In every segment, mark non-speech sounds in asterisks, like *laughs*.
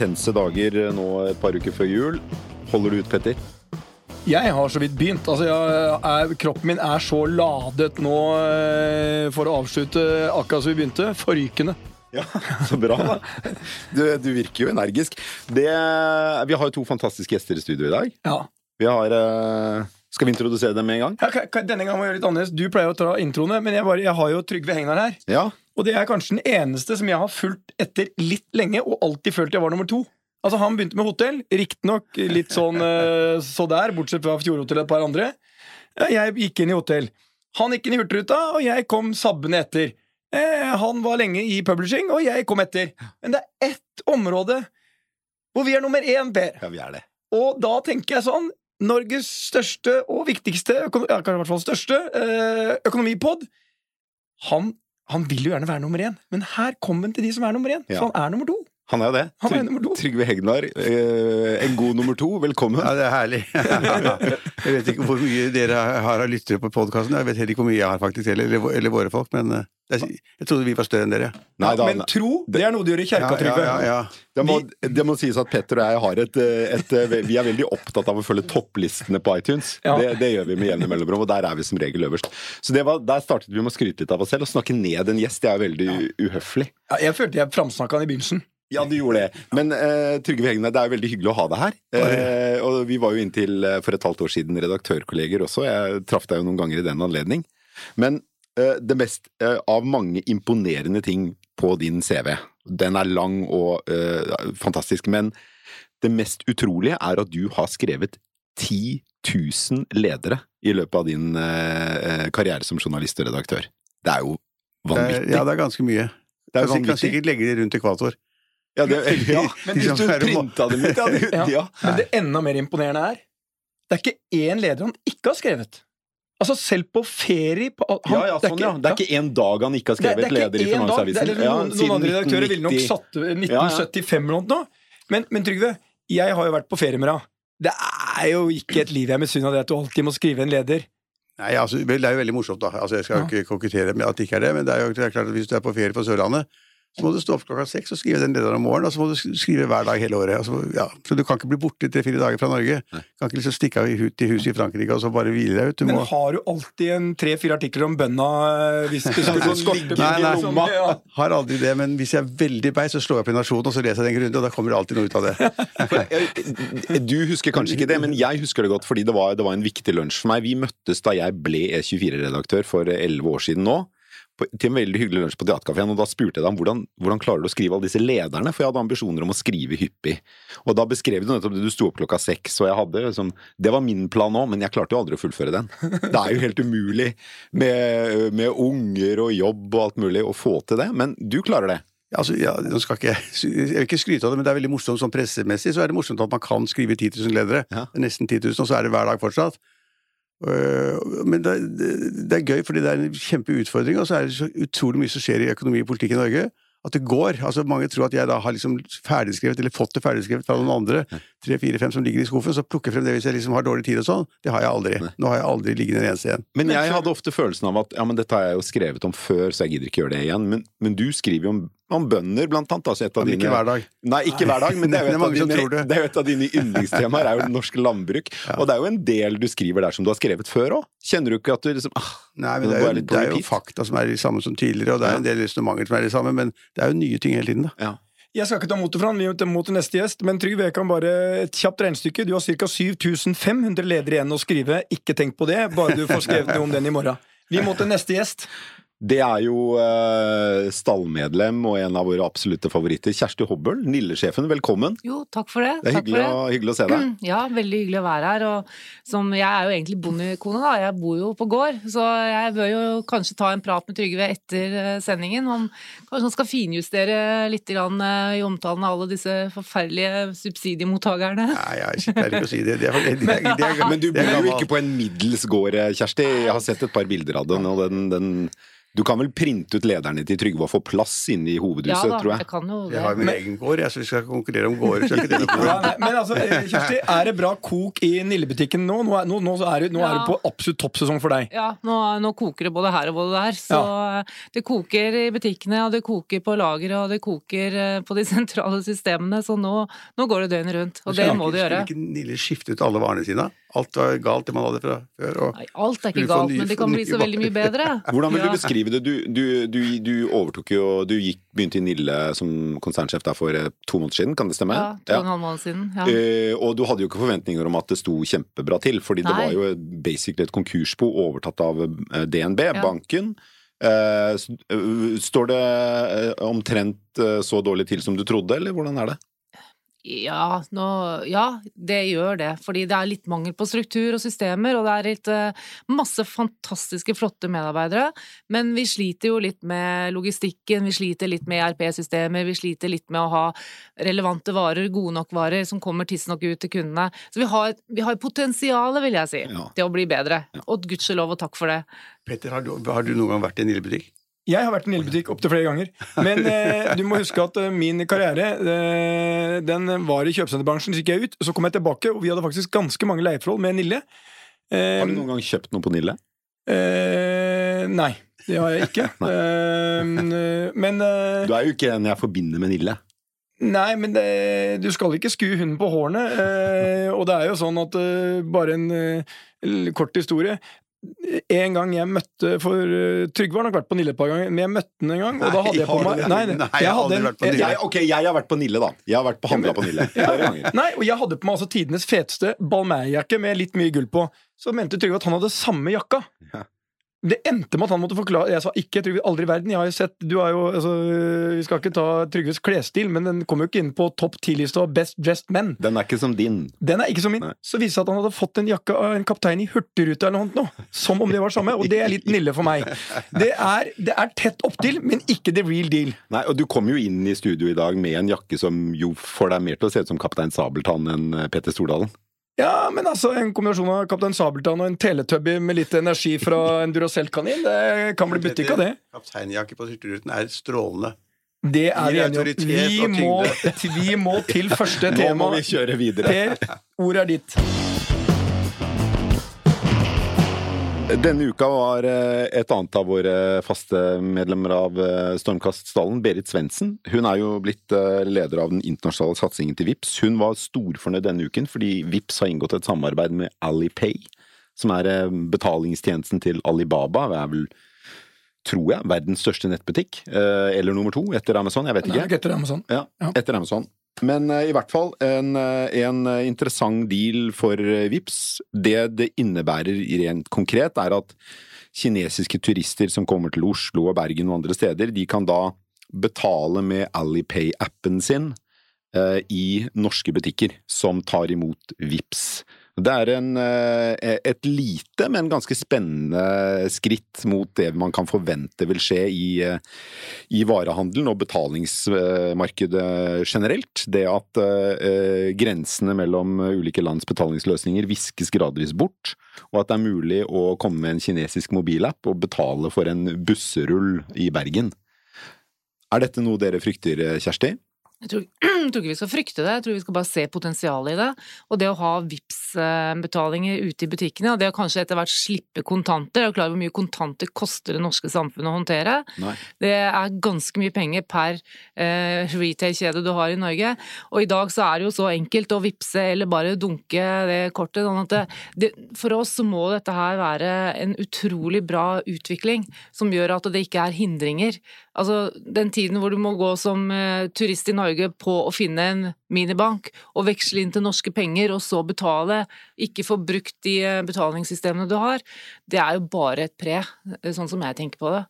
intense dager nå et par uker før jul. Holder du ut, Petter? Jeg har så vidt begynt. Altså, jeg er, kroppen min er så ladet nå eh, for å avslutte akkurat som vi begynte. Forrykende. Ja, *laughs* Så bra, da. Du, du virker jo energisk. Det, vi har jo to fantastiske gjester i studio i dag. Ja. Vi har eh, Skal vi introdusere dem med en gang? Ja, denne gangen må jeg gjøre litt annerledes. Du pleier å ta introene, men jeg, bare, jeg har jo Trygve Hegnar her. Ja. Og det er kanskje den eneste som jeg har fulgt etter litt lenge, og alltid følt jeg var nummer to. Altså Han begynte med hotell, riktignok litt sånn *laughs* eh, så der, bortsett fra Fjordhotellet og et par andre. Jeg gikk inn i hotell. Han gikk inn i Hurtigruta, og jeg kom sabbende etter. Eh, Han var lenge i publishing, og jeg kom etter. Men det er ett område hvor vi er nummer én, Per. ja, vi er det. Og da tenker jeg sånn Norges største og viktigste, ja, kanskje i hvert fall største, eh, økonomipod. Han, han vil jo gjerne være nummer én, men her kom han til de som er nummer én. Ja. Så han er nummer to. Han er jo det. Han er nummer to. Trygve Hegnar, eh, en god nummer to. Velkommen. Ja, det er herlig. *laughs* jeg vet ikke hvor mye dere har av lyttere på podkasten. Jeg vet heller ikke hvor mye jeg har, faktisk, heller, eller, eller våre folk. Men Jeg, er, jeg trodde vi var større enn dere. Nei, da, men tro, det er noe du gjør i kjerka, Trygve. ja, ja, Det må, det må sies at Petter og jeg har et, eh, et, eh, Vi er veldig opptatt av å følge topplistene på iTunes. Ja. Det, det gjør vi med jevne mellomrom, og der er vi som regel øverst. Så det var, Der startet vi med å skryte litt av oss selv. og snakke ned en gjest det er veldig uhøflig. Ja, jeg følte jeg framsnakka han i begynnelsen. Ja, du gjorde det. Men uh, Trygve Hegnar, det er jo veldig hyggelig å ha deg her. Uh, og vi var jo inntil uh, for et halvt år siden redaktørkolleger også. Jeg traff deg jo noen ganger i den anledning. Men det mest av mange imponerende ting på din CV Den er lang og fantastisk, men det mest utrolige er at du har skrevet 10 000 ledere i løpet av din karriere som journalist og redaktør. Det er jo vanvittig. ja, det er ganske mye. det er Kan, kan sikkert legge det rundt ekvator. Ja, det, *laughs* ja. Men hvis du er det printa dem ut, ja. Ja. ja. Men det enda mer imponerende er Det er ikke én leder han ikke har skrevet. Altså Selv på ferie på, han, Ja, ja, sånn, ja. Det er ikke én dag han ikke har Det er- skrevet det er leder i Finansavisen. dag. Det er Ja, noen, noen andre redaktører ville nok satt Ja, ja. 1975 eller noe. Men, men Trygve, jeg har jo vært på ferie med deg. Det er jo ikke et liv jeg misunner deg at du alltid må skrive en leder. Nei, altså, Det er jo veldig morsomt, da. Altså, Jeg skal jo ikke kokettere med at det ikke er det, men det er jo det er klart at hvis du er på ferie på Sørlandet, så må du stå opp klokka seks og skrive den lederen om morgenen, og så må du skrive hver dag hele året. Altså, ja. Så du kan ikke bli borte i tre-fire dager fra Norge. Nei. Kan ikke liksom stikke av i til huset i Frankrike og så bare hvile deg ut. Du Men må har du alltid en tre-fire artikler om bønna eh, hvis du skorte lomma? Nei, nei. ja. *laughs* Har aldri det, men hvis jeg er veldig beist, så slår jeg opp i Nasjonen, og så leser jeg den grundig, og da kommer det alltid noe ut av det. *laughs* Du husker kanskje ikke det, men jeg husker det godt fordi det var, det var en viktig lunsj for meg. Vi møttes da jeg ble E24-redaktør for elleve år siden nå. På, til en veldig hyggelig lunsj på Theatercaféen, og da spurte jeg deg om hvordan, hvordan klarer du å skrive alle disse lederne, for jeg hadde ambisjoner om å skrive hyppig. Og da beskrev du nettopp det, du sto opp klokka seks, og jeg hadde liksom Det var min plan òg, men jeg klarte jo aldri å fullføre den. Det er jo helt umulig med, med unger og jobb og alt mulig å få til det, men du klarer det. Altså, ja, ikke, jeg vil ikke skryte av det, men det er veldig morsomt sånn pressemessig, så er det morsomt at man kan skrive 10 000 ledere. Ja. Nesten 10 000, og så er det hver dag fortsatt. Men det, det, det er gøy, fordi det er en kjempeutfordring, og så er det så utrolig mye som skjer i økonomi og politikk i Norge. At det går. altså Mange tror at jeg da har liksom ferdigskrevet, eller fått det ferdigskrevet fra noen andre, tre, fire, fem som ligger i skuffen, så plukker jeg frem det hvis jeg liksom har dårlig tid og sånn. Det har jeg aldri. Nå har jeg aldri liggende en eneste igjen. Men jeg hadde ofte følelsen av at ja, men dette har jeg jo skrevet om før, så jeg gidder ikke gjøre det igjen. Men, men du skriver jo om, om bønder, blant annet. Altså et av Men dine, ikke hver dag. Nei, ikke hver dag, men det er jo et, av dine, tror det. det er jo et av dine yndlingstemaer, er jo norsk landbruk. Og det er jo en del du skriver der som du har skrevet før òg. Kjenner du ikke at du liksom ah, Nei, men det er, jo, det er jo fakta som er de samme som tidligere, og det er en del resonnementer som er de samme, men det er jo nye ting hele tiden, da. ja. Jeg skal ikke ta mot det fra han, vi må til neste gjest, men Trygve, jeg kan bare et kjapt regnestykke. Du har ca. 7500 ledere igjen å skrive. Ikke tenk på det, bare du får skrevet noe om den i morgen. Vi må til neste gjest. Det er jo eh, stallmedlem og en av våre absolutte favoritter, Kjersti Hobbel, Nille-sjefen. Velkommen. Jo, takk for det. Det er takk hyggelig, for å, hyggelig å se deg. *clears throat* Ja, veldig hyggelig å være her. Og som, jeg er jo egentlig bondekone, da. Jeg bor jo på gård. Så jeg bør jo kanskje ta en prat med Trygve etter eh, sendingen om kanskje han skal finjustere litt grann, eh, i omtalen av alle disse forferdelige subsidiemottakerne. Nei, jeg er ikke å si det. det, er, det, er, det, er, *laughs* Men du bor jo ikke på en middels gård, Kjersti. Jeg har sett et par bilder av den, og den, den Du kan vel printe ut lederne til Trygve og få plass inne i Ja hovedhuset, da, tror jeg jeg. kan jo det. Jeg har min min egen gård, jeg, så vi skal konkurrere om gårder. Er Ja, men altså, eh, Kjersti, er det bra kok i Nillebutikken nå? Nå nå, nå er, det, nå er det på absolutt toppsesong for deg. Ja, nå, nå koker det både her og både der. Så det koker i butikkene, og det koker på lageret, og det koker eh, på de *laughs* sentrale systemene. Så nå, nå går det døgnet rundt, og det må det gjøre. Skulle ikke Nille skifte ut alle varene sine? Alt var galt, det man hadde fra før. Og Nei, alt er ikke galt, nye- men det kan bli så veldig mye bedre. *laughs* Hvordan vil du Ja. beskrive det? Du, du, du, du overtok jo Du gikk, begynte i Nille som konsernsjef der for eh, to måneder siden, kan det stemme? Ja, to og en halv måned siden. Ja. Uh, og du hadde jo ikke forventninger om at det sto kjempebra til, fordi det var jo basically et konkursbo overtatt av eh, DNB, Ja. banken. Uh, eh, står det omtrent så dårlig til som du trodde, eller hvordan er det? Ja, nå, ja, det gjør det. Fordi det er litt mangel på struktur og systemer, og det er litt eh, masse fantastiske, flotte medarbeidere. Men vi sliter jo litt med logistikken, vi sliter litt med ERP-systemer, vi sliter litt med å ha relevante varer, gode nok varer, som kommer tidsnok ut til kundene. Så vi har, vi har potensialet, vil jeg si, Ja. til å bli bedre. Og gudskjelov og takk for det. Petter, har du, har du noen gang vært i en Nille-butikk? Jeg har vært i Nillebutikk opptil flere ganger. Men *laughs* eh, du må huske at eh, min karriere eh, Den var i kjøpesenterbransjen, så gikk jeg ut. Så kom jeg tilbake, og vi hadde faktisk ganske mange leieforhold med Nille. Eh, Har du noen gang kjøpt noe på Nille? eh, nei, det har jeg ikke. *laughs* Eh, men eh, Du er jo ikke en jeg forbinder med Nille. Nei, men det, du skal ikke skue hunden på hårene. Eh, og det er jo sånn at eh, Bare en eh, kort historie. En gang jeg møtte For eh, Trygve har nok vært på Nille et par ganger, men jeg møtte han en gang. Og da hadde jeg på meg Nei, nei, Nei, jeg har aldri en- vært på Nille. Jeg, ok, jeg har vært på Nille, da. Jeg har vært på handla på Nille. *laughs* Nei, og jeg hadde på meg altså tidenes feteste Balmain-jakke med litt mye gull på. Så mente Trygve at han hadde samme jakka. Ja. Det endte med at han måtte forklare Jeg sa ikke Trygve, aldri i verden. Jeg har jo sett Du er jo altså, Vi skal ikke ta Trygves klesstil, men den kommer jo ikke inn på topp ti-lista av Best Dressed Men. Den er ikke som din. Den er ikke som min. Nei. Så viste det seg at han hadde fått en jakke av en kaptein i Hurtigruta eller noe nå. Som om det var samme, og det er litt nille for meg. Det er, det er tett opptil, men ikke the real deal. Nei, og Du kom jo inn i studio i dag med en jakke som jo får deg mer til å se ut som Kaptein Sabeltann enn eh, Petter Stordalen. Ja, men altså, en kombinasjon av Kaptein Sabeltann og en Teletubby med litt energi fra en Duracell-kanin, det kan bli butikk av det. Kapteinjakke på Hurtigruten er strålende. Det er vi enige om. Vi må, vi må til første Nå må tema. vi kjøre videre. Per, ordet er ditt. Denne uka var eh, et annet av våre faste medlemmer av eh, Stormkaststallen, Berit Svendsen. Hun er jo blitt eh, leder av den internasjonale satsingen til VIPS. Hun var storfornøyd denne uken fordi VIPS har inngått et samarbeid med Alipay, som er betalingstjenesten til Alibaba. Det er vel, tror jeg, verdens største nettbutikk. Eller nummer to etter Amazon, jeg vet ikke. Nei, etter Amazon. Ja. etter Amazon. Men eh, i hvert fall en, eh, en eh, interessant deal for Vips. Det det innebærer rent konkret, er at kinesiske turister som kommer til Oslo og Bergen og andre steder, de kan da betale med Alipay-appen sin eh, i norske butikker som tar imot Vips. Det er en, eh, et lite, men ganske spennende skritt mot det man kan forvente vil skje i, eh, i varehandelen og betalingsmarkedet generelt. Det at eh, grensene mellom ulike lands betalingsløsninger viskes gradvis bort, og at det er mulig å komme med en kinesisk mobilapp og betale for en busserull i Bergen. Er dette noe dere frykter, Kjersti? Jeg tror, *clears throat* jeg tror ikke vi skal frykte det, jeg tror vi skal bare se potensialet i det. Og det å ha Vipps-betalinger ute i butikkene, og det å kanskje etter hvert slippe kontanter. Jeg er klar over hvor mye kontanter koster det norske samfunnet å håndtere. Nei. Det er ganske mye penger per eh, retail-kjede du har i Norge. Og i dag så er det jo så enkelt å vippse eller bare dunke det kortet. Sånn at det, det, for oss så må dette her være en utrolig bra utvikling som gjør at det ikke er hindringer. Altså den tiden hvor du må gå som eh, turist i Norge på å finne en minibank og veksle inn til norske penger og så betale, ikke få brukt de eh, betalingssystemene du har, det er jo bare et pre, eh, sånn som jeg tenker på det.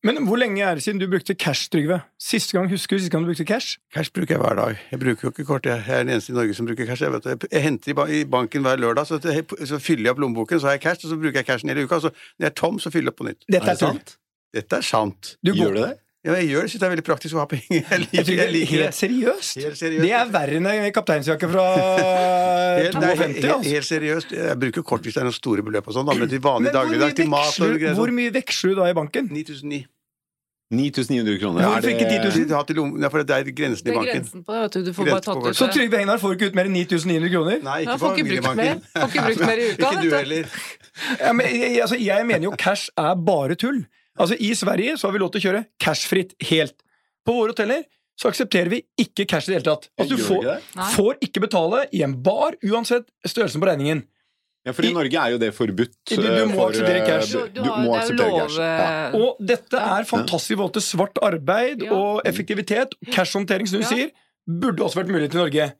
Men hvor lenge er det siden du brukte cash, Trygve? Siste gang, Husker du siste gang du brukte cash? Cash bruker jeg hver dag. Jeg bruker jo ikke kort. Jeg Jeg er den eneste i Norge som bruker cash. Jeg, vet, jeg henter i, banken hver lørdag, så, jeg, så fyller jeg opp lommeboken, så har jeg cash, og så bruker jeg cashen hele uka. Så når jeg er tom, så fyller jeg opp på nytt. Dette er tull. Dette er sant. Du Gjør du det? Ja, jeg gjør det. Syns det er veldig praktisk å ha penger. *laughs* Jeg liker, jeg liker Helt det. seriøst? Helt seriøst. Det er verre enn en kapteinsjakke fra *laughs* Helt, 52. helt, helt, Altså. helt seriøst. Jeg bruker kort hvis det er noen store beløp og sånn, men til vanlig hvor dagligdag, til mat og greier hvor sånn. mye veksler du da i banken? 9009. 9900 kroner. Hvorfor ikke 10 000? Du til lom... Ja, for det er grensen Det i er banken. grensen på det, vet du. Du får bare tatt på ut Så. Trygve Hegnar får ikke ut mer enn 9900 kroner? Nei, ikke får ikke brukt mer. Får ikke brukt mer i *laughs* uka, Ikke du du. heller. Ja, men, jeg, altså, jeg mener jo cash er bare tull. Altså, I Sverige så har vi lov til å kjøre cashfritt helt. På våre hoteller så aksepterer vi ikke cash i det hele tatt. Altså, du får, ikke får ikke betale i en bar uansett størrelsen på regningen. Ja, for i Norge er jo det forbudt. Du- du eh, må for, akseptere eh, cash. Du, du Du må det er akseptere lov cash. Ja. Og dette er fantastisk i forhold til svart arbeid Ja. og effektivitet. Cashhåndtering, som du Ja. sier, burde også vært mulig til Norge.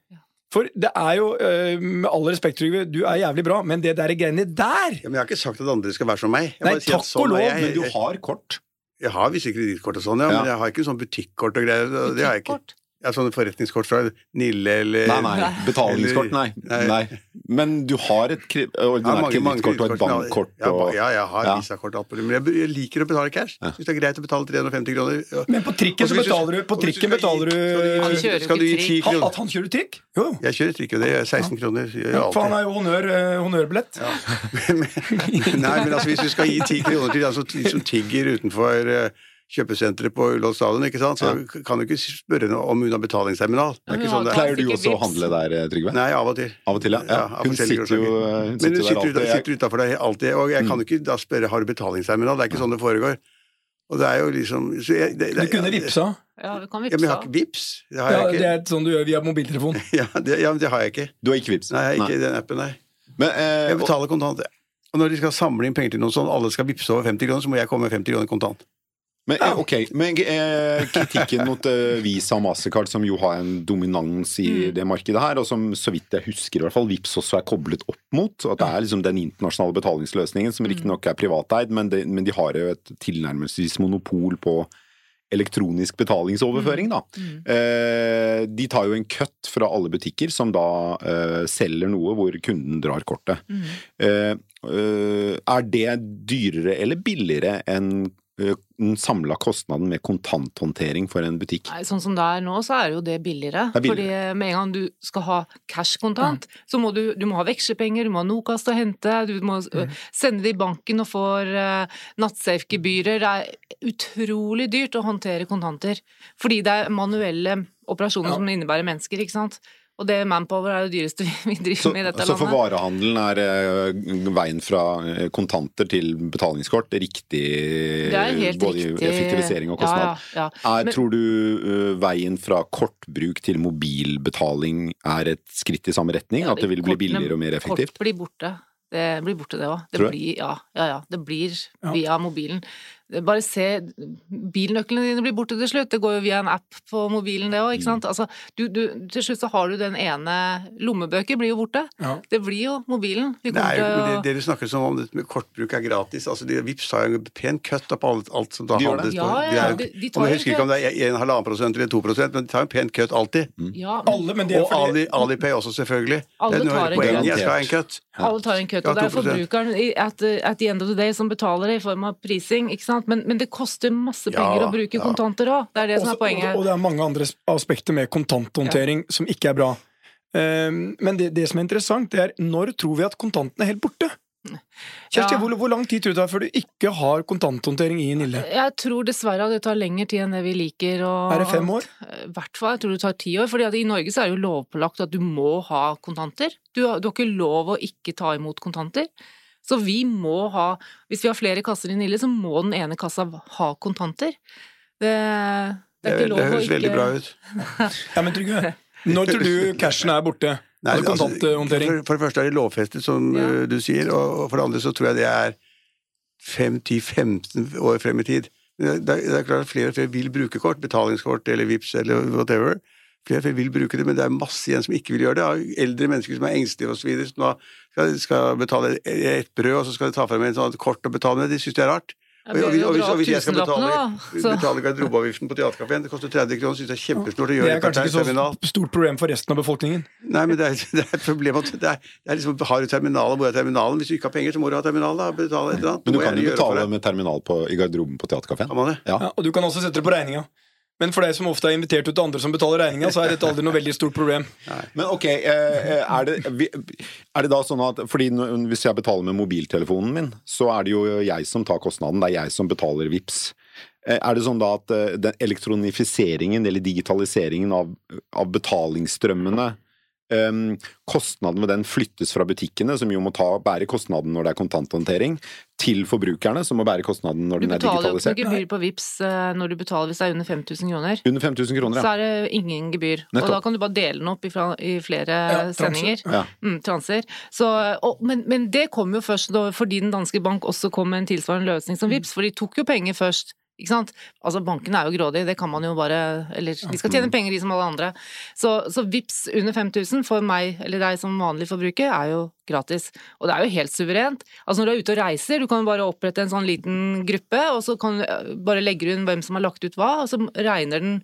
For det er jo, eh, med all respekt, Trygve, du er jævlig bra, men det der greiene der Ja, men jeg har ikke sagt at andre skal være som meg. Jeg Nei, takk sånn og lov, jeg. Men du har kort. Jeg har visse kredittkort og sånn, ja, Ja. men jeg har ikke sånn butikkort og greier. Butikkort. Har sånne forretningskort fra Nille eller Nei, nei. Betalingskort, nei. Nei. nei. Men du har et ordinært kredittkort og et bankkort. Ja, Og... ja, jeg har Ja. visakort og alt mulig. Men jeg, jeg liker å betale cash. Ja. Syns det er greit å betale 350 kroner. Ja. Men på trikken så betaler du På og du trikken betaler du skal du gi- Han kjører ikke 10 trikk. Ha- kroner? At han kjører trikk? Jo. jo. Jeg kjører trikk, og det er 16 kroner. Gjør jeg for han er jo honnør, eh, honnørbillett. *laughs* Nei, men altså, hvis du skal gi 10 kroner til altså, de som tigger utenfor eh, kjøpesenteret på Ullevål stadion, ikke sant? så kan du ikke spørre noe om hun har betalingsterminal. Det er ikke sånn det er. Pleier du også å handle der, eh, Trygve? Nei, av og til. Av og til, ja. ja. Ja, Hun sitter jo hun Men sitter du der sitter, alltid. Hun sitter utafor deg alltid, og jeg kan Mm. jo ikke da spørre har du betalingsterminal. Det er ikke sånn det foregår. Og det er jo liksom så jeg, det, Du kunne vipsa. Ja, vi kan Ja, men jeg har ikke vips. Det har Ja, det er sånn du gjør via mobiltelefon. *laughs* Ja, det, ja, men det har jeg ikke. Du har ikke vips? Nei, jeg har ikke den appen, nei. Men, eh, Jeg betaler kontant. jeg. Og når de skal samle inn penger til noen sånn, alle skal vippse over 50 kroner, så må jeg komme med 50 kroner kontant. Men, ok, men eh, kritikken mot eh, Visa og Mastercard, som jo har en dominans i Mm. det markedet her, og som så vidt jeg husker i hvert fall, Vips også er koblet opp mot, at det er liksom den internasjonale betalingsløsningen, som riktignok er privateid, men, det, men de har jo et tilnærmelsesvis monopol på elektronisk betalingsoverføring, da. Mm. Eh, de tar jo en cut fra alle butikker som da eh, selger noe hvor kunden drar kortet. Mm. Eh, eh, er det dyrere eller billigere enn den samla kostnaden med kontanthåndtering for en butikk? Nei, sånn som det er nå, så er jo det billigere. Det er billigere. Fordi med en gang du skal ha cash-kontant, så må du, du må ha vekslepenger, du må ha Nokas å hente, du må mm. sende det i banken og får uh, nattsafe-gebyrer. Det er utrolig dyrt å håndtere kontanter. Fordi det er manuelle operasjoner Ja. som innebærer mennesker, ikke sant. Og det Manpower er det dyreste *laughs* vi driver Så, med i dette så for varehandelen er eh, veien fra eh, kontanter til betalingskort riktig Det er helt både riktig. effektivisering og kostnad? Ja, ja, ja. Er, Men- tror du eh, veien fra kortbruk til mobilbetaling er et skritt i samme retning? Ja, at det vil bli billigere og mer effektivt? Kort blir borte. Det blir borte, det òg. Det Tror du? blir, ja, ja, ja. Det blir via mobilen. Det- Bare se Bilnøklene dine blir borte til slutt. Det går jo via en app på mobilen, det òg, ikke sant. Altså, du, du, til slutt så har du den ene Lommebøker blir jo borte. Ja. Det blir jo mobilen. Vi Det kommer er jo, å det, dere snakker som om dette med kortbruk er gratis. Altså, de, Vipps tar jo en pen cut opp alt, alt som da De det. handles Ja, på. ja, De er- de- de og tar jeg husker ikke om det er 1,5 prosent eller 2 prosent, men de tar en pen cut alltid. Ja, men Alle, men det er Og fordi Ali, Alipay også, selvfølgelig. Alle det er tar poenget. Jeg skal ha en cut. alle tar en cut. Og det er forbrukeren at, at the end of the day som betaler det i form av prising, ikke sant. Men, men det koster masse penger Ja, å bruke ja. kontanter òg. Det er det som er poenget. Og, det er mange andre aspekter med kontanthåndtering som ikke er bra. Um, men det, det som er interessant, det er når tror vi at kontantene er helt borte? Kjersti, Ja. hvor, hvor lang tid tror du det er før du ikke har kontanthåndtering i Nille? Jeg tror dessverre at det tar lengre tid enn det vi liker. Og, Er det fem år? I hvert fall. Jeg tror det tar ti år. fordi i Norge så er det jo lovpålagt at du må ha kontanter. Du du har ikke lov å ikke ta imot kontanter. Så vi må ha Hvis vi har flere kasser i Nille, så må den ene kassa ha kontanter. Det, det er Det, ikke lov det å høres ikke veldig bra ut. *laughs* Ja, men Trygve, når tror du cashen er borte? Nei, altså kontanthåndtering. for, for det første er det lovfestet, som Ja. uh, du sier, og, og for det andre så tror jeg det er 5-10-15 år frem i tid. Det er, det er klart at flere og flere vil bruke kort, betalingskort eller VIPs eller whatever. Flere flere vil bruke det, men det er masse igjen som ikke vil gjøre det. Av Eldre mennesker som er engstelige osv. Som da skal, skal betale et brød, og så skal de ta frem en sånt kort og betale med. De syns det er rart. Og, og, og, hvis, og hvis jeg skal betale, betale garderobeavgiften på Theatercaféen, det koster 30 kroner, syns jeg er kjempesnålt å Det gjøre det er kanskje ikke terminal. så stort problem for resten av befolkningen. Nei, men det er, det er et problem at det er, det er liksom, har du terminal, hvor er terminalen? Hvis du ikke har penger, så må du ha terminal, da. Betale et eller annet. Men du kan jo betale med terminal på, i garderoben på Theatercaféen. Ja. Ja, og du kan også sette det på regninga. Men for deg som ofte er invitert ut til andre som betaler regninga, så er dette aldri noe veldig stort problem. Men ok, eh, er det, er det da sånn at Fordi hvis jeg betaler med mobiltelefonen min, så er det jo jeg som tar kostnaden. Det er jeg som betaler VIPS. Eh, Er det sånn da at eh, den elektronifiseringen eller digitaliseringen av, av betalingsstrømmene eh, Kostnaden med den flyttes fra butikkene, som jo må ta, bære kostnaden når det er kontanthåndtering, til forbrukerne, som må bære kostnaden når den er digitalisert. Du betaler jo ikke noe gebyr på Vipps eh, når du betaler hvis det er under 5000 kroner. Under 5000 kroner, Så er det ingen gebyr. Og da kan du bare dele den opp i, flere Ja, sendinger. Ja. Mm, transer. Så, og, men, men det kom jo først da, fordi den danske bank også kom med en tilsvarende løsning som VIPS, for de tok jo penger først. Ikke sant? Altså Bankene er jo grådige, det kan man jo bare Eller de skal tjene penger, de som alle andre. Så, så Vipps under 5000 for meg eller deg som vanlig forbruker er jo gratis. Og det er jo helt suverent. Altså Når du er ute og reiser, du kan jo bare opprette en sånn liten gruppe, og så kan du eh, bare legge inn hvem som har lagt ut hva, og så regner den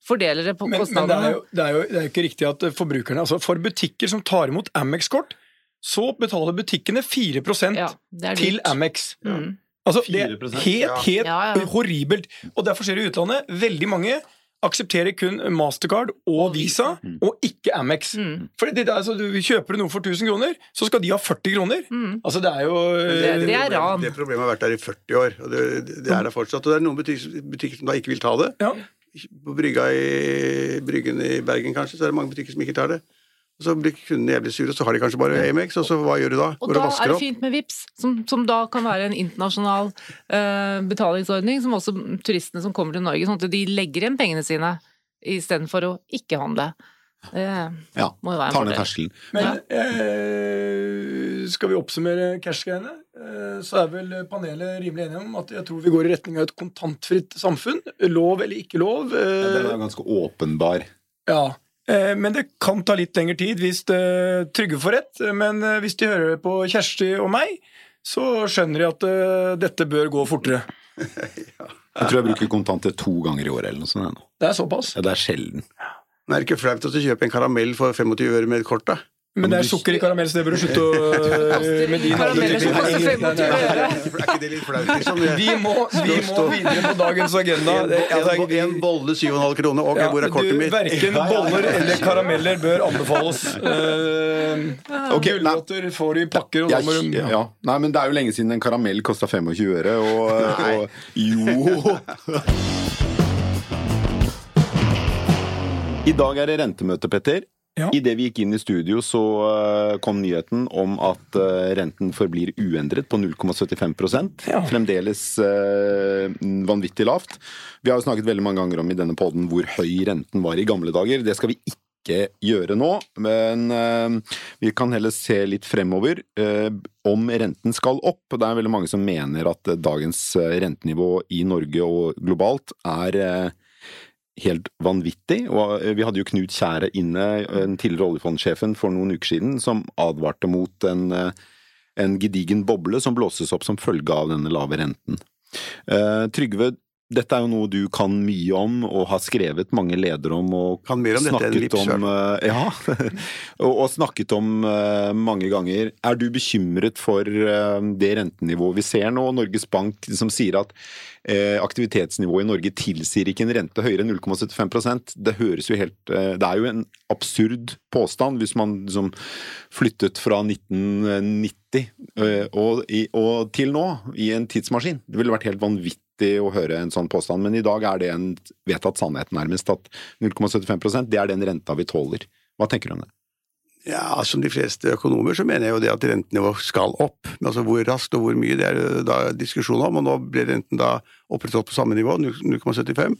Fordeler det på Men, men det, er jo, det, er jo, det er jo ikke riktig at forbrukerne altså For butikker som tar imot Amex-kort, så betaler butikkene 4 Ja, til. Amex. Mm. Altså, det er 4%? helt, Ja. helt Ja, ja. horribelt. Og derfor skjer det i utlandet. Veldig mange aksepterer kun Mastercard og Visa, og ikke Amex. Mm. For det, det er, altså, du Kjøper du noe for 1000 kroner, så skal de ha 40 kroner. Mm. Altså, det er jo Det- det er ran. Det problemet har vært der i 40 år, og det, det er der fortsatt. Og det er noen butikker, butikker som da ikke vil ta det. ja. På brygga i Bryggen i Bergen kanskje, så er det mange butikker som ikke tar det. Så blir kundene jævlig sure, og så har de kanskje bare Amex, og så hva gjør du da? Og da er det fint med VIPS, som, som da kan være en internasjonal uh, betalingsordning, som også turistene som kommer til Norge, sånn at de legger igjen pengene sine istedenfor å ikke handle. Det Ja, må jo være en tar ned terskelen. Men eh, skal vi oppsummere cash-greiene, eh, så er vel panelet rimelig enige om at jeg tror vi går i retning av et kontantfritt samfunn. Lov eller ikke lov. Ja, eh, Den er jo ganske åpenbar. Ja, eh, men det kan ta litt lengre tid hvis det Trygve får rett. Men eh, hvis de hører på Kjersti og meg, så skjønner de at eh, dette bør gå fortere. *laughs* Jeg tror jeg bruker kontanter to ganger i året eller noe sånt. Det er såpass. Ja, det er sjelden. Men er det ikke flaut å kjøpe en karamell for 25 øre med et kort, da? Men det er sukker i karamell, så det bør du slutte å *laughs* eh, med din alder. 25 øre. Ikke det litt flaut? *laughs* Vi må, vi må videre på dagens agenda. En, altså, en bolle 7,5 kroner. Ok, ja, hvor er kortet mitt? Verken boller eller karameller bør anbefales. Uh, Gulrøtter får du i pakker, og da må du. Nei, men det er jo lenge siden en karamell kosta 25 øre, og, og Jo! *laughs* I dag er det rentemøte, Petter. Ja. Idet vi gikk inn i studio, så eh, kom nyheten om at eh, renten forblir uendret på 0,75 Ja. Fremdeles eh, vanvittig lavt. Vi har jo snakket veldig mange ganger om i denne poden hvor høy renten var i gamle dager. Det skal vi ikke gjøre nå, men vi kan heller se litt fremover om renten skal opp. Det er veldig mange som mener at dagens rentenivå i Norge og globalt er helt vanvittig. Og eh, vi hadde jo Knut Kjære inne, den tidligere oljefondsjefen, for noen uker siden, som advarte mot en, eh, en gedigen boble som blåses opp som følge av denne lave renten. Eh, Trygve, dette er jo noe du kan mye om, og har skrevet mange ledere om, og Kan mer om dette enn snakket om eh, Ja, *laughs* og, og snakket om uh, mange ganger. Er du bekymret for uh, det rentenivået vi ser nå? Norges Bank som sier at uh, aktivitetsnivået i Norge tilsier ikke en rente høyere enn 0,75% Det høres jo helt Det er jo en absurd påstand hvis man liksom flyttet fra 1990 eh, og, i, og til nå i en tidsmaskin. Det ville vært helt vanvittig å høre en sånn påstand, men i dag er det en vedtatt sannhet nærmest at 0,75% det er den renta vi tåler. Hva tenker du om det? Ja, Som de fleste økonomer så mener jeg jo det at rentenivået skal opp. Men altså hvor raskt og hvor mye, det er da diskusjon om. Og nå ble renten da opprettholdt på samme nivå, 0,75.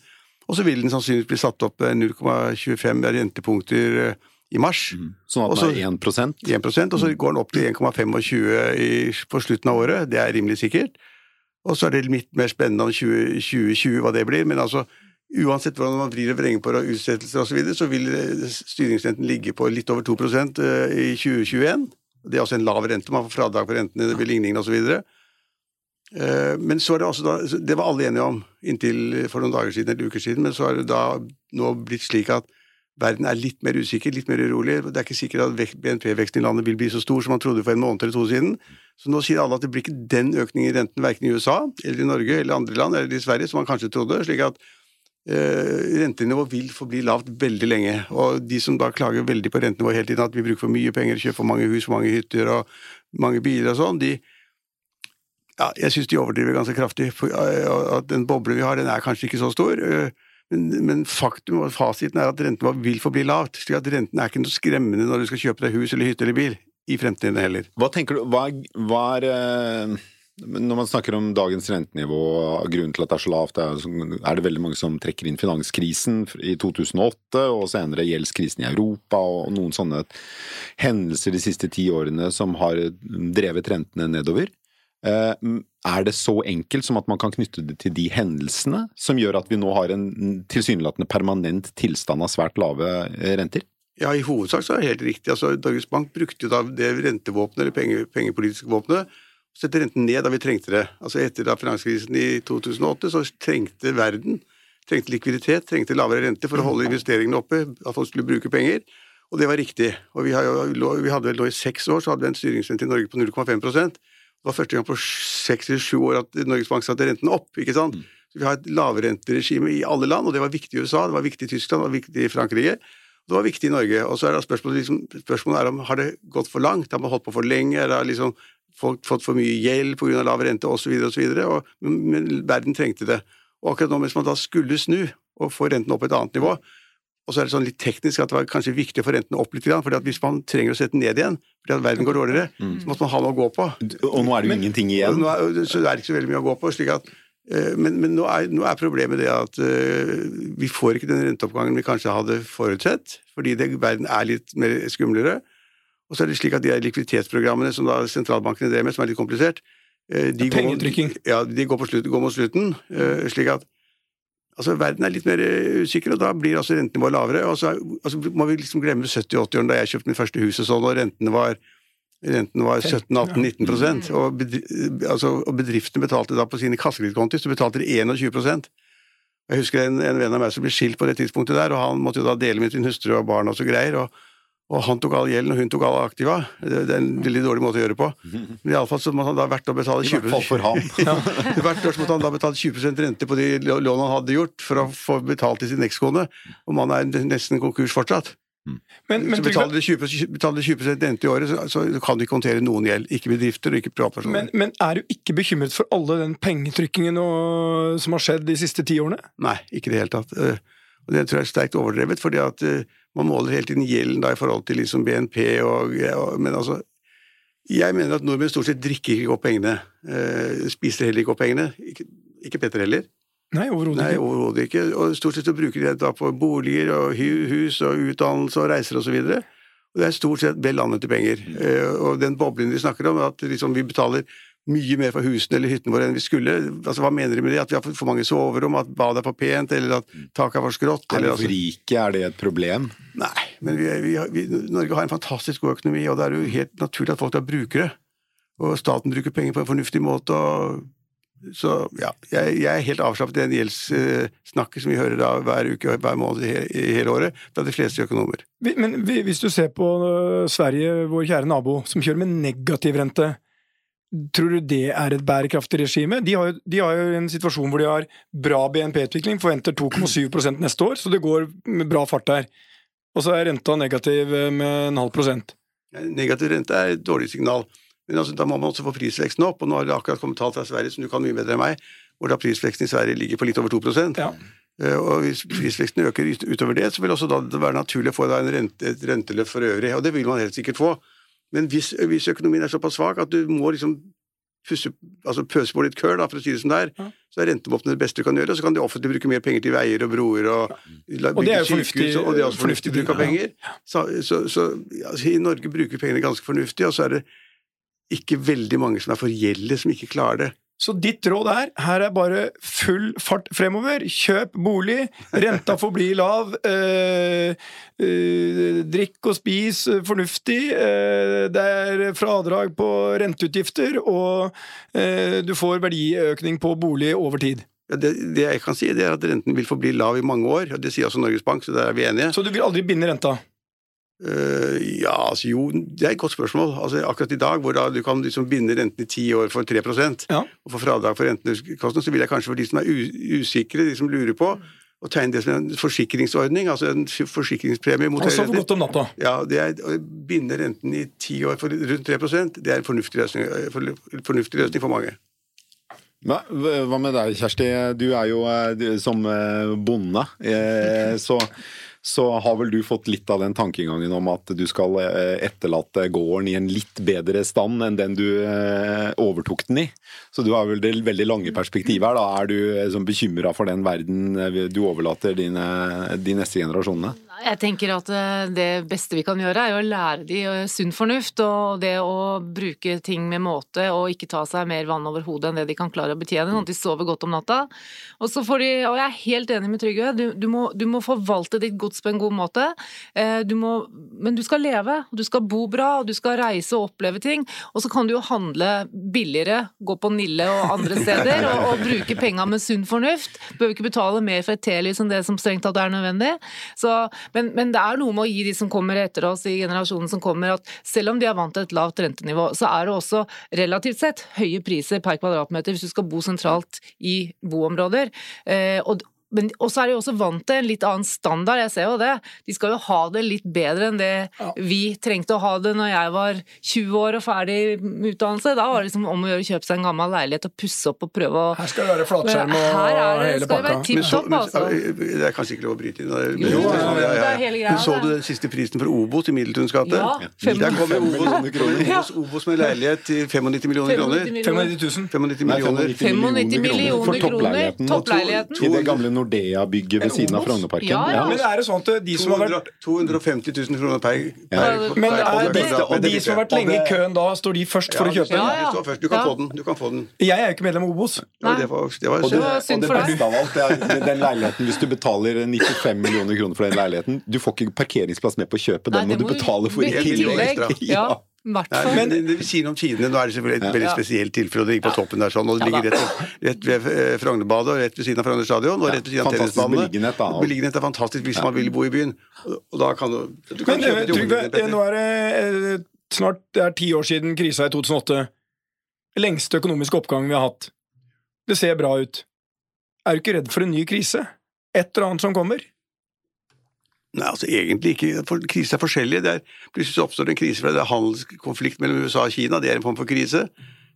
Og så vil den sannsynligvis bli satt opp med 0,25 rentepunkter eh, i mars. Sånn at den er 1% 1% og så går den opp til 1,25 på slutten av året. Det er rimelig sikkert. Og så er det litt mer spennende om 20, 2020 hva det blir. Men altså, uansett hvordan man vrir og vrenger på utsettelser osv., så, videre, så vil eh, styringsrenten ligge på litt over 2 eh, i 2021. Det er også en lav rente, man får fradrag for rentene ved ligningen osv. Men så er det også da, det var alle enige om inntil for noen dager siden, eller uker siden, men så er det da nå blitt slik at verden er litt mer usikker, litt mer urolig. Det er ikke sikkert at vek- BNP-veksten i landet vil bli så stor som man trodde for en måned eller to siden. Så nå sier alle at det blir ikke den økningen i renten verken i USA, eller i Norge, eller andre land, eller i Sverige, som man kanskje trodde. slik at Uh, rentenivået vil forbli lavt veldig lenge. Og de som da klager veldig på rentenivået hele tiden, at vi bruker for mye penger, kjøper for mange hus, for mange hytter og mange biler og sånn, de ja, jeg syns de overdriver ganske kraftig. For, uh, at den boblen vi har, den er kanskje ikke så stor. eh, Men, faktum og fasiten er at renten vil forbli lavt. slik at renten er ikke noe skremmende når du skal kjøpe deg hus eller hytte eller bil. I fremtiden heller. Hva tenker du, hva hva er eh, Når man snakker om dagens rentenivå og grunnen til at det er så lavt, er det veldig mange som trekker inn finanskrisen i 2008 og senere gjeldskrisen i Europa og noen sånne hendelser de siste ti årene som har drevet rentene nedover. Eh, Er det så enkelt som at man kan knytte det til de hendelsene som gjør at vi nå har en tilsynelatende permanent tilstand av svært lave eh, renter? Ja, i hovedsak så er det helt riktig. Altså, Norges Bank brukte jo da det rentevåpenet, eller penge, pengepolitiske våpenet, og sette renten ned da vi trengte det. Altså Etter da finanskrisen i 2008 så trengte verden trengte likviditet, trengte lavere rente for å holde investeringene oppe, at folk skulle bruke penger. Og det var riktig. Og vi, hadde vel nå i seks år så hadde vi en styringsrente i Norge på 0,5 Det var første gang på seks eller sju år at Norges Bank satte renten opp. ikke sant? Så Vi har et lavrenteregime i alle land, og det var viktig i USA, det var viktig i Tyskland, det var viktig i Frankrike. Det var viktig i Norge. Og så er det spørsmålet, liksom, spørsmålet er om har det gått for langt? Har man holdt på for lenge? Har liksom folk fått for mye gjeld pga. lav rente osv.? osv., men verden trengte det. Og akkurat nå mens man da skulle snu og få renten opp på et annet nivå, og så er det sånn litt teknisk at det var kanskje viktig å få renten opp litt, at hvis man trenger å sette den ned igjen fordi at verden går dårligere, så måtte man ha noe å gå på. Og nå er det jo ingenting igjen. Nå er, så det er ikke så veldig mye å gå på. slik at eh, men, men nå, er, nå er problemet det at uh, vi får ikke den renteoppgangen vi kanskje hadde forutsett, fordi det, verden er litt mer skumlere. Og så er det slik at de likviditetsprogrammene som da sentralbankene drev med, som er litt komplisert uh, de, går, ja, de går, på slutt, går mot slutten. Uh, slik at altså, verden er litt mer eh, usikker, og da blir altså rentenivået lavere. Og så altså, må vi liksom glemme 70-80-årene da jeg kjøpte mitt første hus og sånn, og rentene var Renten var 17-18-19% og, bedri altså, og bedriftene betalte da på sine kassekredittkonti så betalte de 21 Jeg husker en, en venn av meg som ble skilt på det tidspunktet der, og han måtte jo da dele med sin hustru og barn og så greier. og og han tok all gjelden, og hun tok alle aktiva. Det, det er en veldig dårlig måte å gjøre det på. *laughs* Men iallfall så måtte han da hvert år betale I 20 hvert fall for han. *laughs* Hvert år så måtte han da betale 20% rente på de lå- lånene han hadde gjort, for å få betalt til sin ekskone. Og mannen er nesten konkurs fortsatt. Men, men, så betaler du 20, betaler du 20% rente i året, så, så kan du ikke håndtere noen gjeld. Ikke bedrifter og ikke privatpersoner. men, men er du ikke bekymret for alle den pengetrykkingen og, som har skjedd de siste ti årene? Nei, ikke i det hele tatt. Og det tror jeg er sterkt overdrevet, fordi at eh, man måler hele tiden gjelden da i forhold til liksom BNP og, og Men altså Jeg mener at nordmenn stort sett drikker ikke opp pengene. eh, spiser heller ikke opp pengene. Ikke, ikke Petter heller. Nei, overhodet Nei, ikke. overhodet ikke. Og stort sett så bruker de det da på boliger og hus og utdannelse og reiser og så. Og det er stort sett vel anvendte penger. Eh, og den boblen de snakker om, at liksom vi betaler mye mer for husene eller hyttene våre enn vi skulle. Altså, Hva mener de med det? At vi har for mange soverom, at badet er for pent, eller at taket er for skrått? Er Eller, altså, rike? Er det et problem? nei, men vi, vi, vi, Norge har en fantastisk god økonomi, og det er jo helt naturlig at folk er brukere. Og staten bruker penger på en fornuftig måte. og så ja, jeg, jeg er helt avslappet i den gjeldssnakket som vi hører da hver uke hver måned i, i hele året fra de fleste økonomer. Men hvis du ser på øh, Sverige, vår kjære nabo, som kjører med negativ rente, tror du det er et bærekraftig regime? De har jo, de har jo en situasjon hvor de har bra BNP-utvikling, forventer 2,7% neste år, så det går med bra fart der. Og så er renta negativ øh, med en halv prosent. Negativ rente er et dårlig signal, men altså, da må man også få prisveksten opp. og Nå har det akkurat kommet tall fra Sverige som du kan mye bedre enn meg, hvor da prisveksten i Sverige ligger på litt over 2 Ja. Eh, Og Hvis prisveksten øker utover det, så vil også da det være naturlig å få da en rente, et renteløft for øvrig, og det vil man helt sikkert få. Men hvis, hvis økonomien er såpass svak at du må liksom pusse, altså pøse på litt køl, da, for å si det som det er, Ja. så er rentevåpenet det beste du kan gjøre. og Så kan det offentlige bruke mer penger til veier og broer og, ja. Og det er bygge sykehus, og det er også fornuftig bruk av penger. Så, så, så altså, I Norge bruker vi pengene ganske fornuftig, og så er det ikke veldig mange som er for gjeldet, som ikke klarer det. Så ditt råd er her er bare full fart fremover. Kjøp bolig, renta får bli lav. Eh, eh, drikk og spis fornuftig. Eh, det er fradrag på renteutgifter, og eh, du får verdiøkning på bolig over tid. Ja, Det, det jeg kan si, er at renten vil forbli lav i mange år. og Det sier også Norges Bank, så der er vi enige. Så du vil aldri binde renta? Eh, ja, altså jo, det er et godt spørsmål. Altså Akkurat i dag, hvor da du kan liksom binde renten i ti år for 3 Ja. og få fradrag for rentekostnadene, så vil jeg kanskje for de som er usikre, de som lurer på, å tegne det som en forsikringsordning, altså en forsikringspremie mot Og så høye for renter. godt om natta. Ja, det er å binde renten i ti år for rundt 3% det er en fornuftig løsning, for- fornuftig løsning for mange. Hva, hva med deg, Kjersti? Du er jo eh, du- som eh, bonde, eh, så, så har vel du fått litt av den tankegangen om at du skal eh, etterlate gården i en litt bedre stand enn den du eh, overtok den i. Så du har vel det veldig lange perspektivet her. Da er du eh, sånn bekymra for den verden du overlater dine, de neste generasjonene? Jeg tenker at eh, det beste vi kan gjøre, er å lære de eh, sunn fornuft, og det å bruke ting med måte, og ikke ta seg mer vann over hodet enn det de kan klare å betjene, sånn at de sover godt om natta. Og så får de, og jeg er helt enig med Trygve, du, du, du må forvalte ditt gods på en god måte. Eh, Du må, men du skal leve, du skal bo bra, og du skal reise og oppleve ting. Og så kan du jo handle billigere, gå på Nille og andre *laughs* steder, og, og bruke penga med sunn fornuft. Du behøver ikke betale mer for et telys enn det som strengt tatt er nødvendig. Så, men, men det er noe med å gi de som kommer etter oss i generasjonen som kommer, at selv om de er vant til et lavt rentenivå, så er det også relativt sett høye priser per kvadratmeter hvis du skal bo sentralt i boområder. Eh, og men også er de også vant til en litt annen standard, jeg ser jo det. De skal jo ha det litt bedre enn det vi trengte å ha det når jeg var 20 år og ferdig med utdannelse. Da var det liksom om å gjøre å kjøpe seg en gammel leilighet og pusse opp og prøve å Her skal det være flatskjerm og er det, hele pakka. være tipp Men så, topp, men, altså. det er kanskje ikke lov å bryte inn. Jo, jo, ja, ja, ja. det er hele greia, Men så du den siste prisen for Obos i Middeltuns gate? Ja, fem- Der kommer Obos, kroner. Obos, Obos med leilighet til 95 millioner kroner. 95 000. 95 Nei, millioner. 95 millioner for toppleiligheten. Toppleiligheten. I det gamle Nordea-bygget ved siden av? Frognerparken. Ja, ja. Men er det sånn at de som har vært 250 000 kroner per, per per men er det, de, og de som har vært lenge i køen da, står de først for å kjøpe? Ja, ja. Du. Du kan Ja. få den. Du kan få den. Jeg er jo ikke medlem av Obos. Nei. det var, det var, Og det, var og synd det for deg. beste av alt er den leiligheten Hvis du betaler 95 millioner kroner for den leiligheten, du får ikke parkeringsplass med på kjøpet. Den Nei, må det du betale for i tillegg. *laughs* Ja, i hvert Nei, fall. men det, det sier noe om tidene. Nå er det selvfølgelig et veldig Ja. spesielt tilfelle, og det ligger på toppen der sånn, og det Ja, ligger rett, rett ved eh, Frognerbadet og rett ved siden av Frogner stadion, og rett ved siden av tennisbanene. beliggenhet. Beliggenhet er fantastisk hvis man vil bo i byen. Og, da kan du, du kan Men Trygve, nå er det eh, snart det er ti år siden krisa i 2008. Lengste økonomiske oppgang vi har hatt. Det ser bra ut. Er du ikke redd for en ny krise? Et eller annet som kommer? Nei, altså egentlig ikke. For Kriser er forskjellige. Det er, plutselig så oppstår det en krise fordi det er handelskonflikt mellom USA og Kina. Det er en form for krise.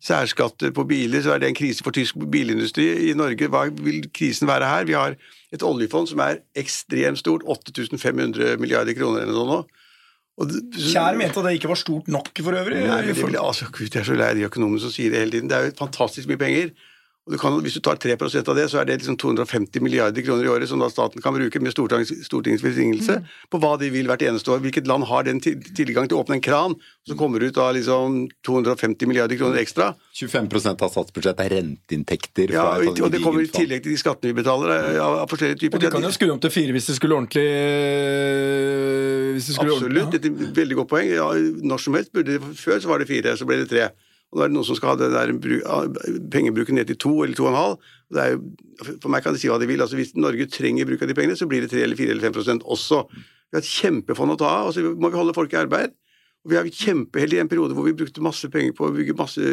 Særskatter på biler, så er det en krise for tysk bilindustri. I Norge, hva vil krisen være her? Vi har et oljefond som er ekstremt stort. 8500 milliarder kroner eller noe nå. Og det- Kjær mente at det ikke var stort nok for øvrig. Nei, men det blir, altså, Gud, jeg er så lei de økonomene som sier det hele tiden. Det er jo fantastisk mye penger. Og du kan, hvis du tar 3% av det, så er det liksom 250 milliarder kroner i året som da staten kan bruke med Stortings, Stortingets velsignelse Mm. på hva de vil hvert eneste år. Hvilket land har den tilgang til å åpne en kran, som kommer ut av liksom 250 milliarder kroner ekstra? 25% av statsbudsjettet er renteinntekter. Ja, og, og det kommer i tillegg til de skattene vi betaler eh, av, av forskjellige typer. Og de kan jo skru om til fire hvis det skulle ordentlig hvis det skulle Absolutt, ordentlig, det er et veldig godt poeng. Ja, når som helst burde det, Før så var det fire, så ble det tre. Og nå er det noen som skal ha den der ah, pengebruken ned til to eller to og en halv. Det er jo, for meg kan de si hva de vil. altså Hvis Norge trenger bruk av de pengene, så blir det tre eller fire eller fem prosent også. Vi har et kjempefond å ta av, og så må vi holde folk i arbeid. Og vi har kjempeheldige i en periode hvor vi brukte masse penger på å bygge masse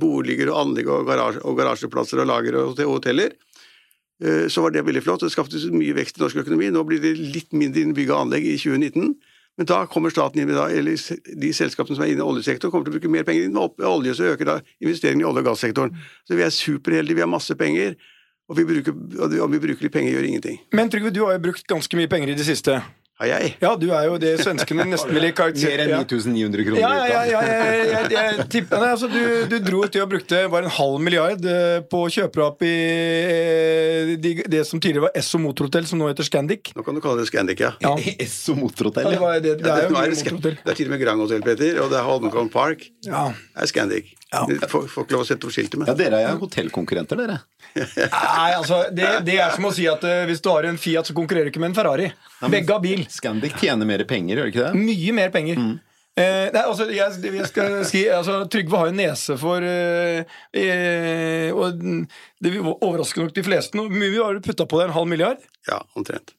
boliger og anlegg og, garasje, og garasjeplasser og lager og hoteller. Eh, Så var det veldig flott, det skapte mye vekst i norsk økonomi. Nå blir det litt mindre innen bygg og anlegg i 2019. Men da kommer staten inn eller de selskapene som er inne i oljesektoren, kommer til å bruke mer penger inn i olje, så øker da investeringene i olje- og gassektoren. Så vi er superheldige, vi har masse penger, og vi bruker, om vi bruker litt penger, gjør ingenting. Men Trygve, du har jo brukt ganske mye penger i det siste. Har jeg? Ja, du er jo det svenskene *laughs* nesten ville Mer enn 9900 kroner Ja, ja, ja, ut jeg, jeg, jeg tipper Nei, altså, du, du dro til og brukte bare en halv milliard eh, på å kjøpe opp i eh, de, det som tidligere var Esso Motorhotell, som nå heter Scandic. Nå kan du kalle det Scandic, ja. Ja. *laughs* Esso Ja, motorhotell. det, ja. var, det, det Ja, er jo det, det er til og med Grand Hotel, Peter, og det er Holmenkollen Park. Ja. Det er Scandic. Dere Får, får ikke lov å sette opp skiltet med. Ja, dere er hotellkonkurrenter, dere. Nei, altså, det, det er som å si at uh, hvis du har en Fiat, så konkurrerer du ikke med en Ferrari. Begge har bil. Scandic tjener mer penger, gjør det ikke det? Mye mer penger. Eh, nei, altså, jeg, jeg skal si, altså, Trygve har jo nese for eh, eh, Og det overrasker nok de fleste. Hvor mye har du putta på det? En halv milliard? Ja, omtrent.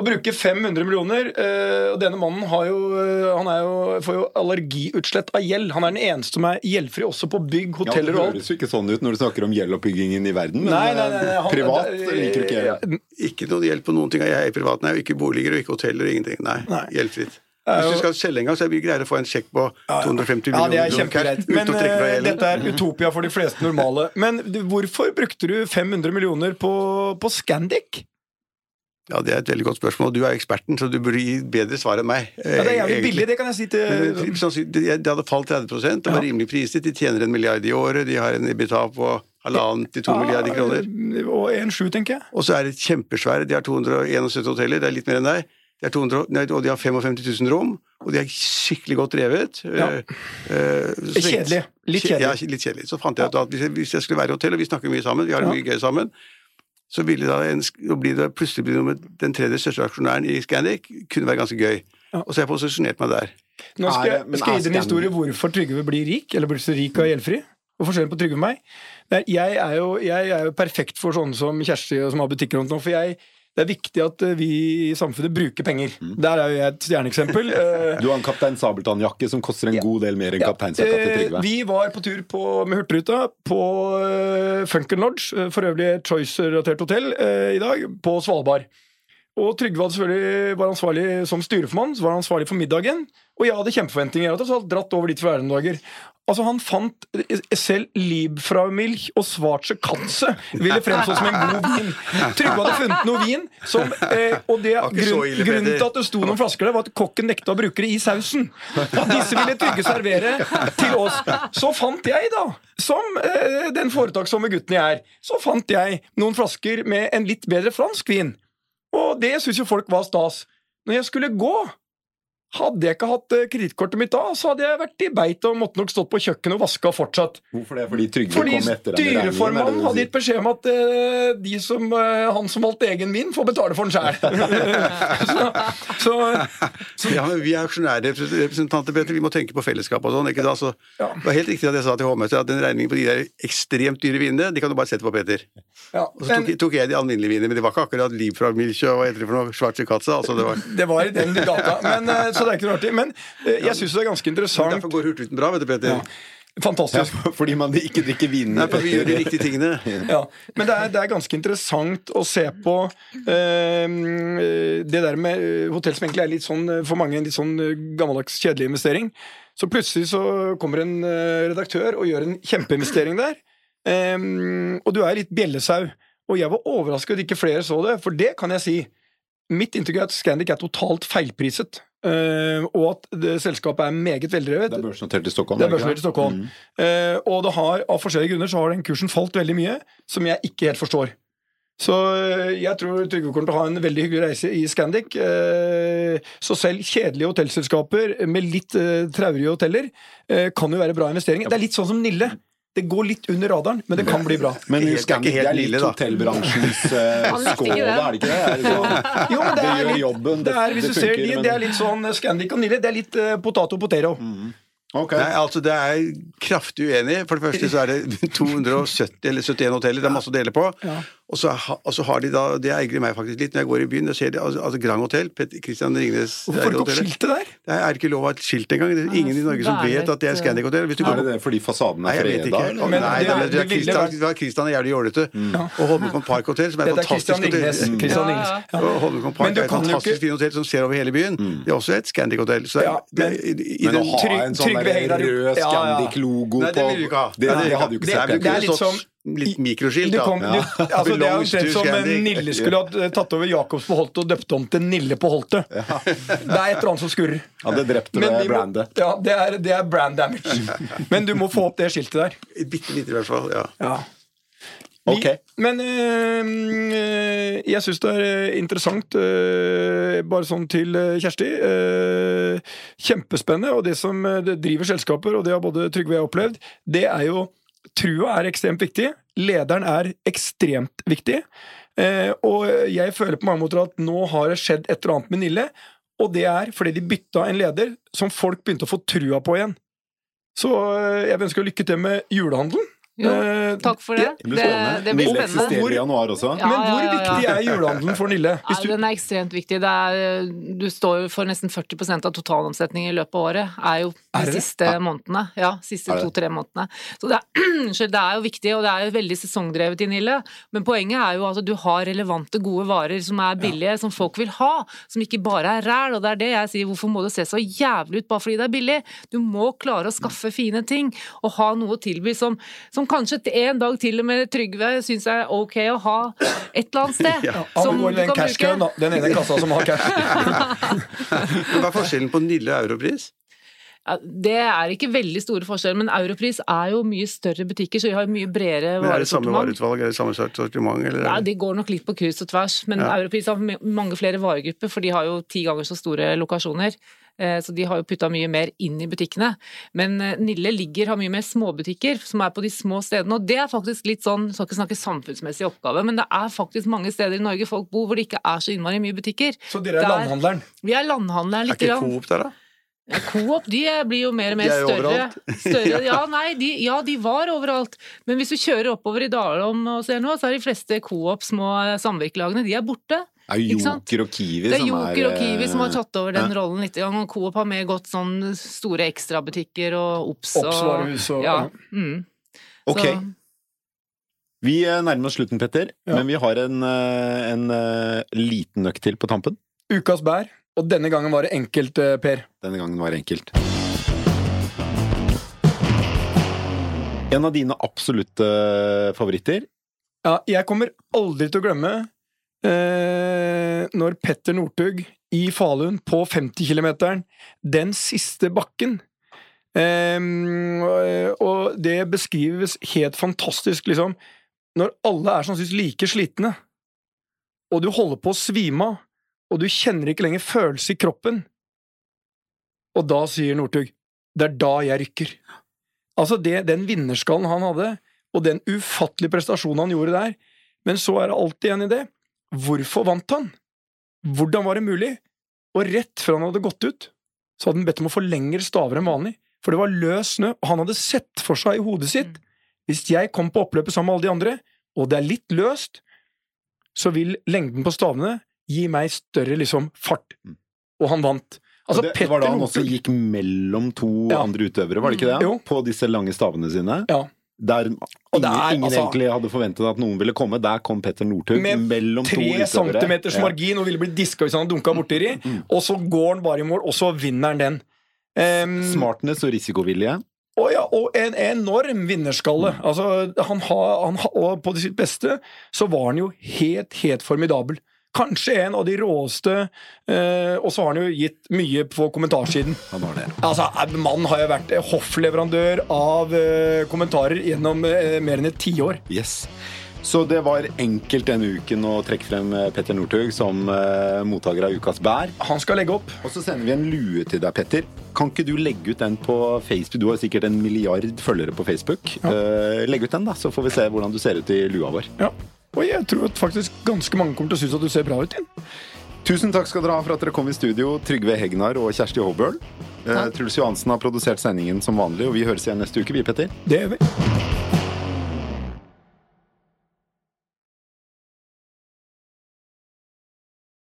Ja. Å bruke 500 millioner eh, Og denne mannen har jo, eh, han er jo, får jo allergiutslett av gjeld. Han er den eneste som er gjeldfri også på bygg, hoteller og alt. høres jo ikke sånn ut når du snakker om gjeldoppbyggingen i verden, men Nei, nei, nei, nei, han- privat det- liker du ikke gjeld. Ikke noe hjelp på noen ting. Jeg er privat, nei, ikke boliger og ikke hoteller og ingenting. Nei, Nei. gjeldfritt. Hvis du skal selge en gang, så er det mye greiere å få en sjekk på 250 Ja, det er millioner kjempegreit. Men eh, dette er utopia for de fleste normale. Men hvorfor brukte du 500 millioner på, på Scandic? Ja, Det er et veldig godt spørsmål. Du er eksperten, så du burde gi bedre svar enn meg. Ja, det er jævlig billig, det kan jeg si til sannsynlig- Det det hadde falt 30 det var rimelig priset. De tjener en milliard i året, de har en EBITDA på halvannen til to milliarder kroner. Og Og 1,7, tenker jeg. Og så er det kjempesvære. De har 271 hoteller, det er litt mer enn deg. De har 200, nei, og de har 55 000 rom, og de er skikkelig godt drevet. Ja. Eh, eh, så- Kjedelig. Litt kjedelig. Ja, litt kjedelig. Så fant jeg ut at hvis jeg, hvis jeg skulle være i hotell, og vi snakker mye sammen, vi har det Ja. mye gøy sammen, så ville da en, å bli det, plutselig bli nummer, den tredje største aksjonæren i Scandic kunne være ganske gøy. Og så har jeg posisjonert meg der. Nå skal, jeg- skal jeg gi deg en Scandic- historie hvorfor Trygve blir rik, eller blir så rik og gjeldfri. Og forskjellen på Trygve og meg. Er, jeg, er jo, jeg er jo perfekt for sånne som Kjersti, og som har butikker rundt nå. For jeg, det er viktig at eh, vi i samfunnet bruker penger. Der er jo jeg et stjerneeksempel. *laughs* Eh, Du har en Kaptein Sabeltann-jakke som koster en god del mer enn Ja, kapteinsjakka til eh, Trygve. Vi var på tur på, med Hurtigruta på Funken Lodge, for øvrig et Choice-relatert hotell, i dag, på Svalbard. Og Trygve hadde selvfølgelig var ansvarlig som styreformann, så var han ansvarlig for middagen. Og jeg hadde kjempeforventninger. Jeg hadde dratt over dit for dager. Altså Han fant eh, selv Liebfraumilch og Schwarze Katze ville fremstå som en god vin. Trygve hadde funnet noe vin som eh, Og det, var grunn, grunnen til at det sto noen flasker der, var at kokken nekta å bruke det i sausen. Og Disse ville Trygve servere til oss. Så fant jeg, da, som eh, den foretaksomme gutten jeg er, så fant jeg noen flasker med en litt bedre fransk vin. Og det syns jo folk var stas. Når jeg skulle gå hadde jeg ikke hatt eh, kredittkortet mitt da, så hadde jeg vært i beit og måtte nok stått på kjøkkenet og vaska fortsatt. Hvorfor det? Fordi Trygve Fordi kom etter er det styreformannen hadde gitt beskjed om at uh, de som, uh, han som valgte egen vin, får betale for den sjæl. så, *laughs* *laughs* så, så Ja, men Vi er aksjonærrepresentanter, Peter. Vi må tenke på fellesskap og sånn. ikke da? Så Ja. Det var helt riktig at jeg sa til H-møtet at den regningen på de der ekstremt dyre vinene, de kan du bare sette på Peter. ja, Og så tok, men tok jeg de alminnelige vinene, men det var ikke akkurat Liv fra Milkjø og hva heter det for noe, Schwarzer Katza. Altså det var, det var i den gata. Men, eh, så det er ikke noe artig. Men eh, jeg syns det er ganske interessant. derfor går Hurtigruten bra, vet du, Peter. Ja, Fantastisk. fordi man ikke drikker vinen Nei, for vi gjør de riktige tingene. Ja, men det er, det er ganske interessant å se på eh, det der med eh, hotell som egentlig er litt sånn eh, for mange en litt sånn gammeldags, kjedelig investering. Så plutselig så kommer en redaktør og gjør en kjempeinvestering der. Eh, og du er litt bjellesau. Og jeg var overrasket at ikke flere så det, for det kan jeg si. Mitt inntrykk er at Scandic er totalt feilpriset. Eh, og at det, selskapet er meget veldrevet. Det er børsnotert i Stockholm. Det er børsnotert i Stockholm. Mm. Uh, og det har, av forskjellige grunner så har den kursen falt veldig mye, som jeg ikke helt forstår. Så uh, jeg tror Trygve kommer til å ha en veldig hyggelig reise i Scandic. Eh, så selv kjedelige hotellselskaper med litt traurige hoteller kan jo være bra investeringer. Det er litt sånn som Nille. Det går litt under radaren, men det kan bli bra. Men Det er helt- Scandic det er ikke helt litt hotellbransjens eh, skål, er det ikke det? Er det sånn? *laughs* Jo, men det Det er gjør litt, jobben, det er, hvis det du ser de, men- det er litt sånn Scandic og Nille. Det er litt uh, potato potero. Ok. Nei, altså Det er kraftig uenig. For det første så er det *laughs* 270 eller 71 hoteller. Det er masse å dele på. Ja. Og, så ha, og så har de da Det ergrer meg faktisk litt når jeg går i byen. og ser de, altså, altså Grand Hotel, Christian Ringnes Hvorfor får du ikke opp skiltet der? Det er ikke lov å ha et skilt engang. Det er ingen i Norge som det vet at det er Scandic Hotel. Hvis du Er det det fordi fasaden Nei, er jeg vet freda? Men Nei, det- det, er- det, det Christian, det Christian er jævlig jålete. Og Holmenkollen Park Hotel, som er et fantastisk Ringnes. hotell. Christian Ringnes. ja. Og Holmenkollen Park du er et fantastisk ikke- fint hotell som ser over hele byen. Det er også et Scandic Hotel. Så det, Ja, men- i, i, Men å ha en sånn rød. Scandic-logo på. Det, hadde jo ikke sett det ut. Litt mikroskilt, da. kom, du, altså, *laughs* det er jo omtrent som Scandic. Nille skulle ha tatt over Jacobs på Holte og døpt om til Nille på Holte. Det er et eller annet som skurrer. Ja, det vi må- brandet. Ja, det er, det er brand damage. Men du må få opp det skiltet der. Bitte lite, i hvert fall. ja. Ja. Okay. Ok. Men øh, jeg syns det er eh, interessant, øh, bare sånn til eh, Kjersti. Øh, kjempespennende, og det som det driver selskaper, og det har både Trygve og jeg opplevd, det er jo Trua er ekstremt viktig. Lederen er ekstremt viktig. Eh, og jeg føler på mange måter at nå har det skjedd et eller annet med Nille. Og det er fordi de bytta en leder som folk begynte å få trua på igjen. Så eh, jeg ønsker ønske lykke til med julehandelen. Jo, Eh, takk for det. Det blir Det, spennende. blir Nille spennende. eksisterer i januar også. Ja, Men hvor ja, ja, ja. viktig er julehandelen for Nille? Hvis du, den er ekstremt viktig. Det er, du står for nesten 40% av totalomsetningen i løpet av året. er jo de er det? siste månedene. Ja, siste to-tre månedene. Så det er, *clears throat* det er jo viktig, og det er jo veldig sesongdrevet i Nille. Men poenget er jo at du har relevante, gode varer som er billige, som folk vil ha. Som ikke bare er ræl. Og det er det jeg sier, hvorfor må det se så jævlig ut bare fordi det er billig? Du må klare å skaffe fine ting, og ha noe å tilby som, som kanskje en dag til og med Trygve syns er ok å ha et eller annet sted. *laughs* ja, som går du den kan bruke. da. Den ene kassa som har cash. *laughs* *laughs* Hva er forskjellen på Nille og Europris? Ja, det er ikke veldig store forskjeller, men Europris er jo mye større butikker, så de har mye bredere Men er det samme vareutvalg, er det samme sortiment, eller? Ja, de går nok litt på kryss og tvers, men Ja. Europris har mange flere varegrupper, for de har jo ti ganger så store lokasjoner. Eh, Så de har jo putta mye mer inn i butikkene. Men eh, Nille ligger, har mye mer småbutikker, som er på de små stedene. Og det er faktisk litt sånn, skal ikke snakke samfunnsmessig oppgave, men det er faktisk mange steder i Norge folk bor hvor det ikke er så innmari mye butikker. Så dere er Der- landhandleren. Vi er landhandleren er litt. ikke grann. Coop der, da? Ja, Coop de er- blir jo mer og mer De er jo større. overalt. større. *laughs* Ja, nei, de, ja, de var overalt. Men hvis du kjører oppover i Dalom og ser nå, så er de fleste Coop små samvirkelagene de er borte. Det er jo Joker og Kiwi Det er som er, og Kiwi som har eh, tatt over den ja. rollen litt. Og Coop har med gått sånn store ekstrabutikker og Obs og Obs-varehus og ja. Mm. Ok, Så, vi eh, nærmer oss slutten, Petter. Ja. Men vi har en, eh, en liten nøkk til på tampen. Ukas bær. Og denne gangen var det enkelt, Per. Denne gangen var det enkelt. En av dine absolutte favoritter. Ja, jeg kommer aldri til å glemme eh, når Petter Northug i Falun på 50 km, den siste bakken eh, Og det beskrives helt fantastisk, liksom. Når alle er sannsynligvis like slitne, og du holder på å svime av, og du kjenner ikke lenger følelse i kroppen, og da sier Northug 'Det er da jeg rykker'. Altså, det, den vinnerskallen han hadde, og den ufattelige prestasjonen han gjorde der, men så er det alltid en idé. Hvorfor vant han? Hvordan var det mulig? Og rett før han hadde gått ut, så hadde han bedt om å få lengre staver enn vanlig. For det var løs snø, og han hadde sett for seg i hodet sitt Hvis jeg kom på oppløpet sammen med alle de andre, og det er litt løst, så vil lengden på stavene gi meg større liksom fart. Og han vant. Altså, det, det var da han også gikk mellom to Ja. andre utøvere, var det ikke det? Jo. På disse lange stavene sine. Ja. Der ingen, det er, ingen altså- egentlig hadde forventet at noen ville komme. Der kom Petter Northug Med mellom to tre utøvere. centimeters Ja. Mm. margin og ville blitt diska hvis han hadde dunka borti de. Og så går han bare i mål, og så vinner han den. Um, Smartness og risikovilje. og, ja, og en enorm vinnerskalle. Mm. Altså, han har, han har, og på sitt beste så var han jo helt, helt formidabel. Kanskje en av de råeste, eh, og så har han jo gitt mye på kommentarsiden. *laughs* Han har det. Altså, Mannen har jo vært hoffleverandør av eh, kommentarer gjennom eh, mer enn et tiår. Yes. Så det var enkelt denne uken å trekke frem eh, Petter Northug som eh, mottaker av Ukas bær. Han skal legge opp. Og så sender vi en lue til deg, Petter. Kan ikke du legge ut den på Facebook? Du har sikkert en milliard følgere på Facebook. Eh, legg ut den, da, så får vi se hvordan du ser ut i lua vår. Ja. Og jeg tror at faktisk ganske mange kommer til å synes at du ser bra ut igjen. Tusen takk skal dere ha for at dere kom i studio, Trygve Hegnar og Kjersti Håbøl. Eh, Takk. Truls Johansen har produsert sendingen som vanlig, og vi høres igjen neste uke, vi, Petter. Det gjør vi.